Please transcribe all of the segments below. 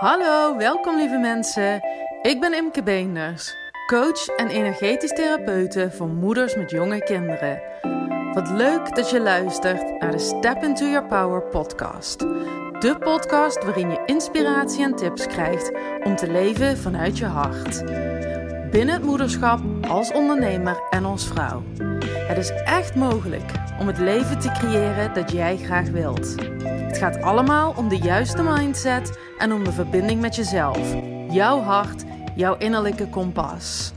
Hallo, welkom lieve mensen. Ik ben Imke Beenders, coach en energetisch therapeute voor moeders met jonge kinderen. Wat leuk dat je luistert naar de Step Into Your Power podcast. De podcast waarin je inspiratie en tips krijgt om te leven vanuit je hart. Binnen het moederschap, als ondernemer en als vrouw. Het is echt mogelijk om het leven te creëren dat jij graag wilt. Het gaat allemaal om de juiste mindset en om de verbinding met jezelf, jouw hart, jouw innerlijke kompas.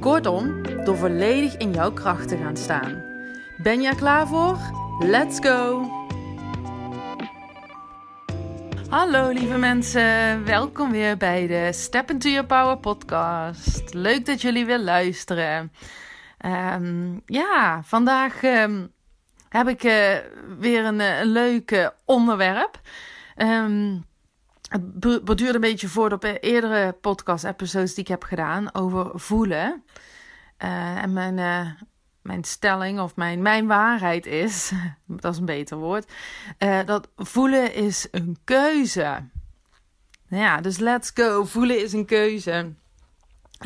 Kortom, door volledig in jouw kracht te gaan staan. Ben er klaar voor? Let's go! Hallo lieve mensen, welkom weer bij de Step Into Your Power podcast. Leuk dat jullie weer luisteren. Um, ja, vandaag um, heb ik uh, weer een, een leuk onderwerp. Um, het borduurt een beetje voort op eerdere podcast-episodes die ik heb gedaan over voelen. En mijn, mijn stelling of mijn, mijn waarheid is, dat is een beter woord, dat voelen is een keuze. Ja, dus let's go. Voelen is een keuze.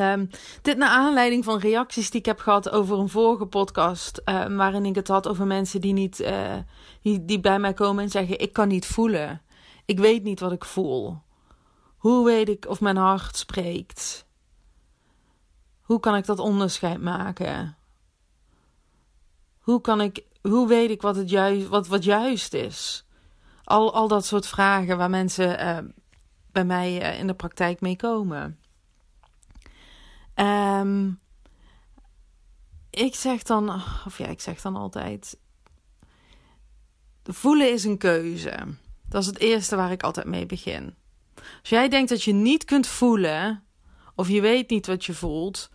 Um, dit naar aanleiding van reacties die ik heb gehad over een vorige podcast, uh, waarin ik het had over mensen die, niet, uh, die, die bij mij komen en zeggen: Ik kan niet voelen. Ik weet niet wat ik voel. Hoe weet ik of mijn hart spreekt? Hoe kan ik dat onderscheid maken? Hoe, kan ik, hoe weet ik wat, het juist, wat, wat juist is? Al, al dat soort vragen waar mensen uh, bij mij uh, in de praktijk mee komen. Um, ik zeg dan, of ja, ik zeg dan altijd: voelen is een keuze. Dat is het eerste waar ik altijd mee begin. Als jij denkt dat je niet kunt voelen, of je weet niet wat je voelt,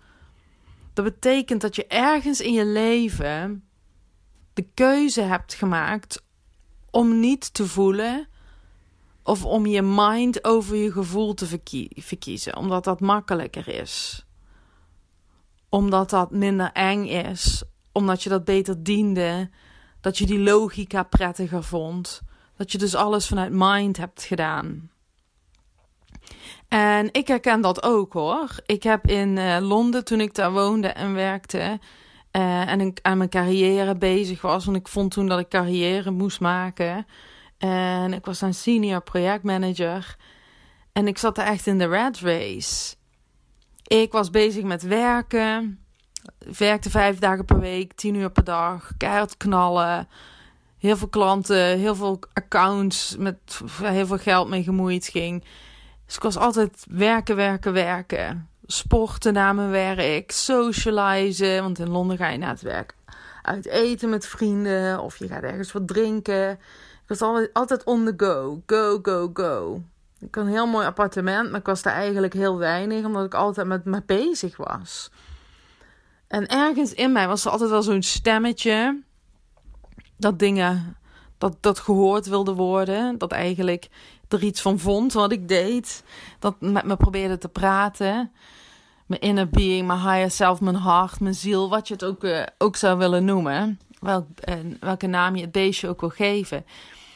dat betekent dat je ergens in je leven de keuze hebt gemaakt om niet te voelen of om je mind over je gevoel te verkiezen, omdat dat makkelijker is. Omdat dat minder eng is, omdat je dat beter diende, dat je die logica prettiger vond, dat je dus alles vanuit mind hebt gedaan. En ik herken dat ook hoor. Ik heb in uh, Londen, toen ik daar woonde en werkte, uh, en ik aan mijn carrière bezig was, want ik vond toen dat ik carrière moest maken. En ik was een senior projectmanager. En ik zat er echt in de red race. Ik was bezig met werken. werkte vijf dagen per week, tien uur per dag. Keihard knallen. Heel veel klanten, heel veel accounts met heel veel geld mee gemoeid ging. Dus ik was altijd werken, werken, werken. Sporten na mijn werk, socializen. Want in Londen ga je na het werk uit eten met vrienden. Of je gaat ergens wat drinken. Ik was altijd, altijd on the go. Go, go, go. Ik had een heel mooi appartement, maar ik was daar eigenlijk heel weinig. Omdat ik altijd met me bezig was. En ergens in mij was er altijd wel zo'n stemmetje. Dat dingen, dat, dat gehoord wilde worden. Dat eigenlijk er iets van vond wat ik deed. Dat met me probeerde te praten. Mijn inner being, mijn higher self, mijn hart, mijn ziel, wat je het ook, uh, ook zou willen noemen. Welk, welke naam je het beestje ook wil geven.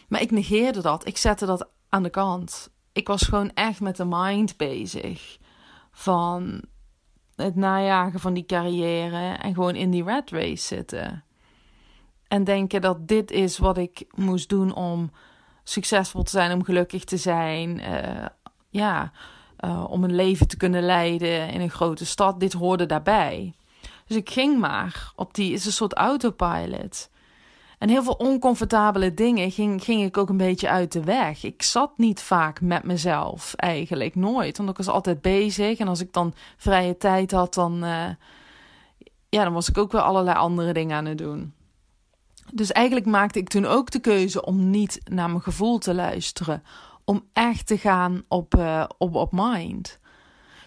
Maar ik negeerde dat. Ik zette dat aan de kant. Ik was gewoon echt met de mind bezig. Van het najagen van die carrière en gewoon in die rat race zitten. En denken dat dit is wat ik moest doen om succesvol te zijn, om gelukkig te zijn. Uh, ja, uh, om een leven te kunnen leiden in een grote stad. Dit hoorde daarbij. Dus ik ging maar op die, is een soort autopilot. En heel veel oncomfortabele dingen ging, ging ik ook een beetje uit de weg. Ik zat niet vaak met mezelf, eigenlijk nooit. Want ik was altijd bezig. En als ik dan vrije tijd had, dan, uh, ja, dan was ik ook weer allerlei andere dingen aan het doen. Dus eigenlijk maakte ik toen ook de keuze om niet naar mijn gevoel te luisteren. Om echt te gaan op, uh, op, op mind.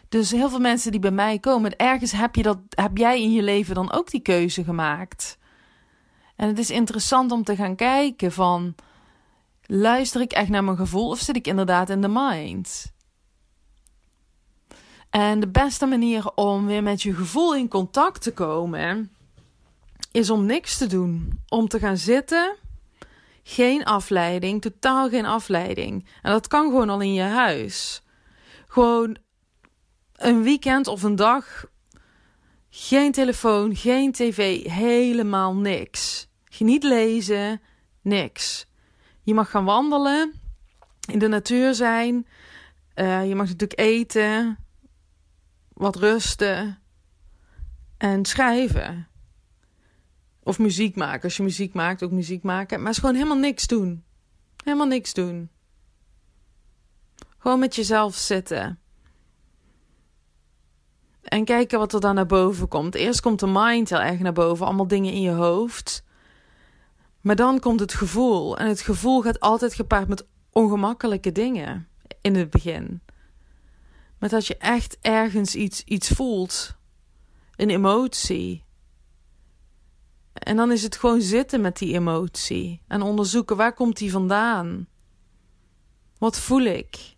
Dus heel veel mensen die bij mij komen, ergens heb, je dat, heb jij in je leven dan ook die keuze gemaakt. En het is interessant om te gaan kijken van, luister ik echt naar mijn gevoel of zit ik inderdaad in de mind? En de beste manier om weer met je gevoel in contact te komen, is om niks te doen. Om te gaan zitten. Geen afleiding, totaal geen afleiding. En dat kan gewoon al in je huis. Gewoon een weekend of een dag. Geen telefoon, geen tv, helemaal niks. Niet lezen, niks. Je mag gaan wandelen, in de natuur zijn. Uh, je mag natuurlijk eten, wat rusten en schrijven. Of muziek maken. Als je muziek maakt, ook muziek maken. Maar het is gewoon helemaal niks doen. Helemaal niks doen. Gewoon met jezelf zitten. En kijken wat er dan naar boven komt. Eerst komt de mind heel erg naar boven. Allemaal dingen in je hoofd. Maar dan komt het gevoel. En het gevoel gaat altijd gepaard met ongemakkelijke dingen. In het begin. Met dat je echt ergens iets, iets voelt. Een emotie. En dan is het gewoon zitten met die emotie. En onderzoeken waar komt die vandaan? Wat voel ik?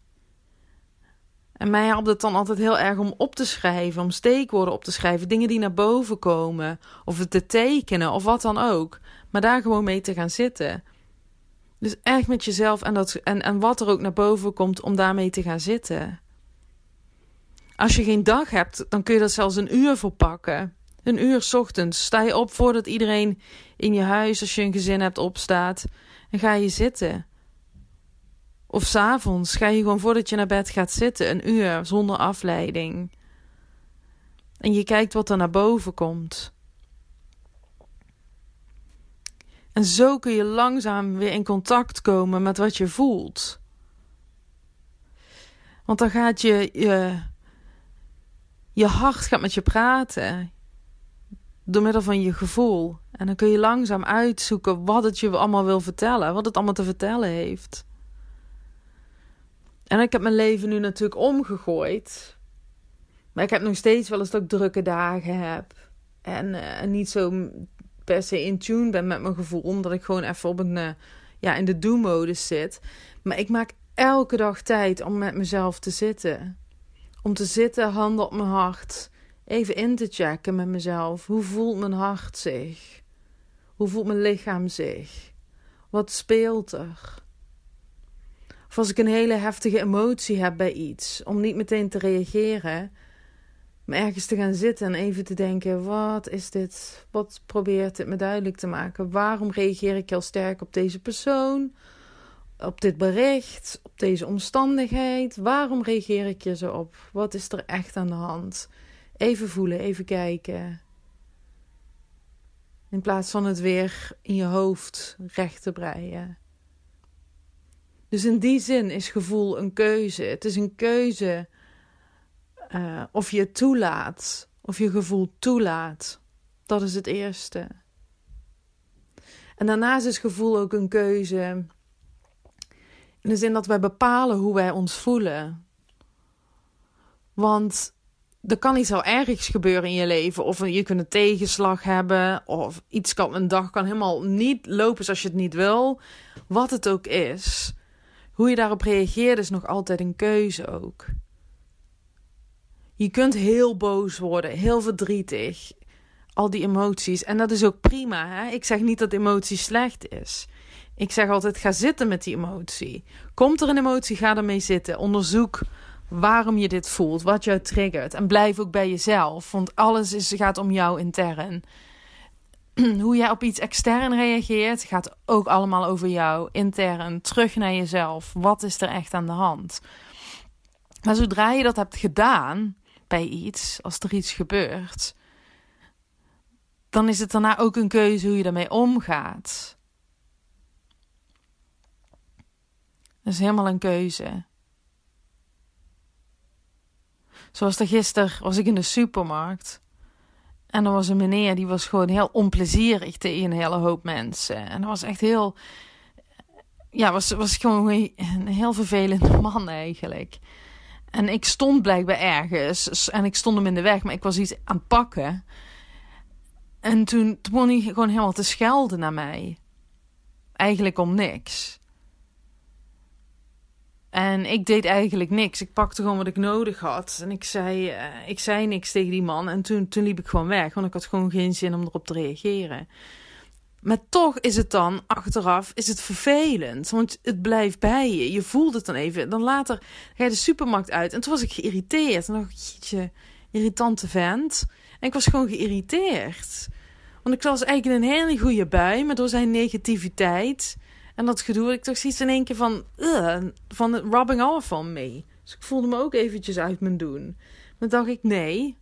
En mij helpt het dan altijd heel erg om op te schrijven, om steekwoorden op te schrijven, dingen die naar boven komen, of het te tekenen of wat dan ook. Maar daar gewoon mee te gaan zitten. Dus echt met jezelf en, dat, en, en wat er ook naar boven komt, om daarmee te gaan zitten. Als je geen dag hebt, dan kun je dat zelfs een uur voor pakken. Een uur ochtends. Sta je op voordat iedereen in je huis, als je een gezin hebt, opstaat. En ga je zitten. Of s'avonds ga je gewoon voordat je naar bed gaat zitten, een uur zonder afleiding. En je kijkt wat er naar boven komt. En zo kun je langzaam weer in contact komen met wat je voelt. Want dan gaat je, je, je hart gaat met je praten. Door middel van je gevoel. En dan kun je langzaam uitzoeken wat het je allemaal wil vertellen. Wat het allemaal te vertellen heeft. En ik heb mijn leven nu natuurlijk omgegooid. Maar ik heb nog steeds wel eens dat drukke dagen heb. En, uh, niet zo per se in tune ben met mijn gevoel. Omdat ik gewoon even op een, uh, ja, in de do-modus zit. Maar ik maak elke dag tijd om met mezelf te zitten. Om te zitten, handen op mijn hart. Even in te checken met mezelf. Hoe voelt mijn hart zich? Hoe voelt mijn lichaam zich? Wat speelt er? Of als ik een hele heftige emotie heb bij iets, om niet meteen te reageren, maar ergens te gaan zitten en even te denken: wat is dit? Wat probeert het me duidelijk te maken? Waarom reageer ik heel sterk op deze persoon? Op dit bericht, op deze omstandigheid? Waarom reageer ik je zo op? Wat is er echt aan de hand? Even voelen, even kijken. In plaats van het weer in je hoofd recht te breien. Dus in die zin is gevoel een keuze. Het is een keuze uh, of je het toelaat, of je gevoel toelaat. Dat is het eerste. En daarnaast is gevoel ook een keuze. In de zin dat wij bepalen hoe wij ons voelen. Want er kan iets heel ergs gebeuren in je leven. Of je kunt een tegenslag hebben. Of iets kan een dag kan helemaal niet lopen zoals je het niet wil. Wat het ook is. Hoe je daarop reageert is nog altijd een keuze ook. Je kunt heel boos worden, heel verdrietig. Al die emoties. En dat is ook prima. Hè? Ik zeg niet dat emotie slecht is. Ik zeg altijd: ga zitten met die emotie. Komt er een emotie, ga ermee zitten. Onderzoek waarom je dit voelt, wat jou triggert. En blijf ook bij jezelf, want alles is, gaat om jou intern. hoe jij op iets extern reageert, gaat ook allemaal over jou, intern, terug naar jezelf. Wat is er echt aan de hand? Maar zodra je dat hebt gedaan bij iets, als er iets gebeurt, dan is het daarna ook een keuze hoe je daarmee omgaat. Dat is helemaal een keuze. Zoals er gisteren was ik in de supermarkt. En er was een meneer die was gewoon heel onplezierig tegen een hele hoop mensen. En dat was echt heel. Ja, was, was gewoon een heel vervelende man eigenlijk. En ik stond blijkbaar ergens. En ik stond hem in de weg, maar ik was iets aan het pakken. En toen, begon hij gewoon helemaal te schelden naar mij. Eigenlijk om niks. En ik deed eigenlijk niks. Ik pakte gewoon wat ik nodig had. En ik zei, uh, ik zei niks tegen die man. En toen, toen liep ik gewoon weg. Want ik had gewoon geen zin om erop te reageren. Maar toch is het dan achteraf is het vervelend. Want het blijft bij je. Je voelt het dan even. Dan later ga je de supermarkt uit. En toen was ik geïrriteerd. En dacht ik, irritante vent. En ik was gewoon geïrriteerd. Want ik was eigenlijk in een hele goede bui. Maar door zijn negativiteit en dat gedoe. Ik toch zoiets in één keer van... Uh, van rubbing off van me. Dus ik voelde me ook eventjes uit mijn doen. Maar dacht ik, nee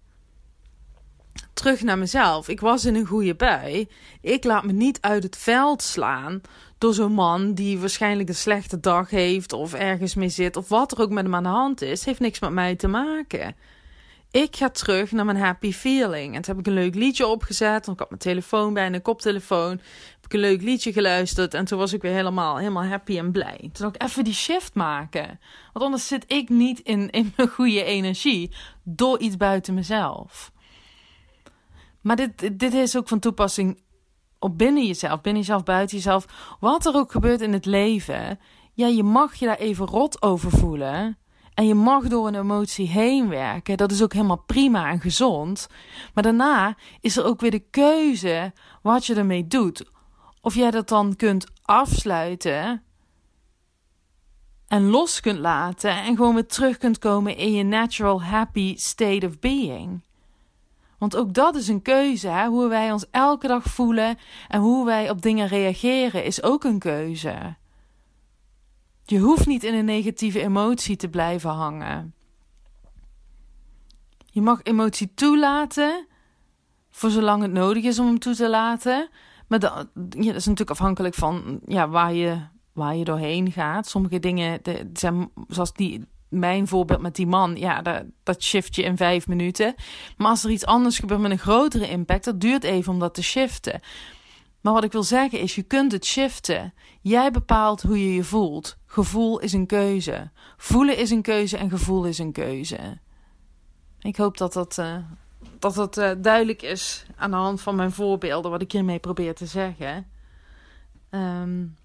terug naar mezelf. Ik was in een goede bui. Ik laat me niet uit het veld slaan door zo'n man die waarschijnlijk een slechte dag heeft of ergens mee zit of wat er ook met hem aan de hand is. Heeft niks met mij te maken. Ik ga terug naar mijn happy feeling. En toen heb ik een leuk liedje opgezet. Want ik had mijn telefoon bij en een koptelefoon. Ik een leuk liedje geluisterd. En toen was ik weer helemaal, helemaal happy en blij. Toen ik even die shift maken. Want anders zit ik niet in, in mijn goede energie. Door iets buiten mezelf. Maar dit, dit is ook van toepassing op binnen jezelf, binnen jezelf, buiten jezelf. Wat er ook gebeurt in het leven, ja, je mag je daar even rot over voelen. En je mag door een emotie heen werken. Dat is ook helemaal prima en gezond. Maar daarna is er ook weer de keuze wat je ermee doet. Of jij dat dan kunt afsluiten en los kunt laten en gewoon weer terug kunt komen in je natural happy state of being. Want ook dat is een keuze. Hè? Hoe wij ons elke dag voelen en hoe wij op dingen reageren is ook een keuze. Je hoeft niet in een negatieve emotie te blijven hangen. Je mag emotie toelaten, voor zolang het nodig is om hem toe te laten. Maar dat, ja, dat is natuurlijk afhankelijk van ja, waar, je, waar je doorheen gaat. Sommige dingen, de, zijn, zoals die, mijn voorbeeld met die man, ja, dat, dat shift je in vijf minuten. Maar als er iets anders gebeurt met een grotere impact, dat duurt even om dat te shiften. Maar wat ik wil zeggen is, je kunt het shiften. Jij bepaalt hoe je je voelt. Gevoel is een keuze. Voelen is een keuze en gevoel is een keuze. Ik hoop dat dat, uh, dat, dat uh, duidelijk is aan de hand van mijn voorbeelden, wat ik hiermee probeer te zeggen. Um,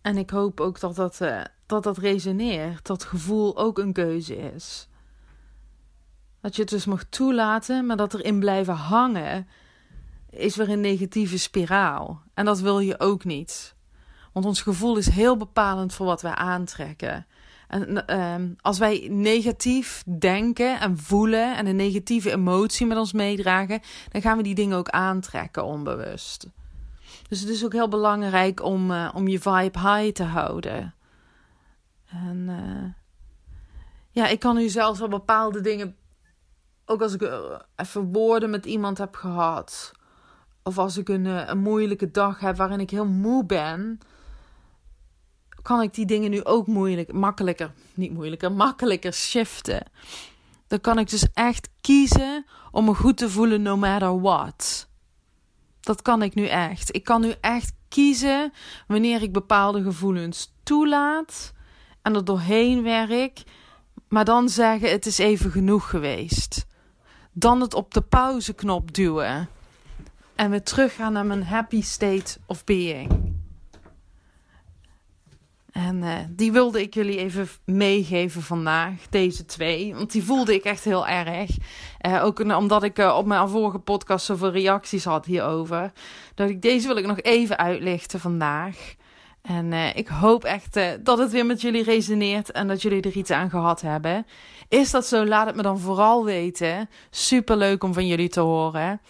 en ik hoop ook dat dat, uh, dat dat resoneert. Dat gevoel ook een keuze is. Dat je het dus mag toelaten, maar dat erin blijven hangen is weer een negatieve spiraal. En dat wil je ook niet. Want ons gevoel is heel bepalend voor wat wij aantrekken. En uh, als wij negatief denken en voelen en een negatieve emotie met ons meedragen, dan gaan we die dingen ook aantrekken onbewust. Dus het is ook heel belangrijk om, uh, om je vibe high te houden. En uh, ja, ik kan nu zelfs wel bepaalde dingen, ook als ik uh, even woorden met iemand heb gehad, of als ik een, een moeilijke dag heb waarin ik heel moe ben, kan ik die dingen nu ook makkelijker, niet moeilijker, makkelijker shiften. Dan kan ik dus echt kiezen om me goed te voelen no matter what. Dat kan ik nu echt. Ik kan nu echt kiezen wanneer ik bepaalde gevoelens toelaat en er doorheen werk, maar dan zeggen het is even genoeg geweest. Dan het op de pauzeknop duwen en weer teruggaan naar mijn happy state of being. En uh, die wilde ik jullie even meegeven vandaag, deze twee. Want die voelde ik echt heel erg. Uh, ook omdat ik uh, op mijn vorige podcast zoveel reacties had hierover. Dat ik deze wil ik nog even uitlichten vandaag. En ik hoop echt dat het weer met jullie resoneert en dat jullie er iets aan gehad hebben. Is dat zo? Laat het me dan vooral weten. Super leuk om van jullie te horen.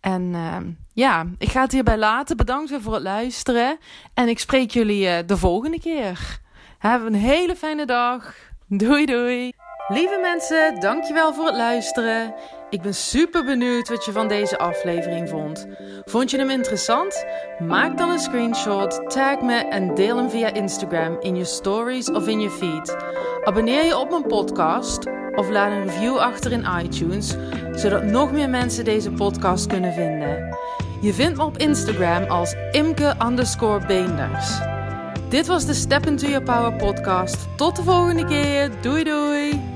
En uh, ja, ik ga het hierbij laten. Bedankt weer voor het luisteren. En ik spreek jullie uh, de volgende keer. Hebben een hele fijne dag. Doei doei. Lieve mensen, dankjewel voor het luisteren. Ik ben super benieuwd wat je van deze aflevering vond. Vond je hem interessant? Maak dan een screenshot, tag me en deel hem via Instagram in je stories of in je feed. Abonneer je op mijn podcast of laat een review achter in iTunes, zodat nog meer mensen deze podcast kunnen vinden. Je vindt me op Instagram als imke underscore beenders. Dit was de Step Into Your Power podcast. Tot de volgende keer. Doei doei!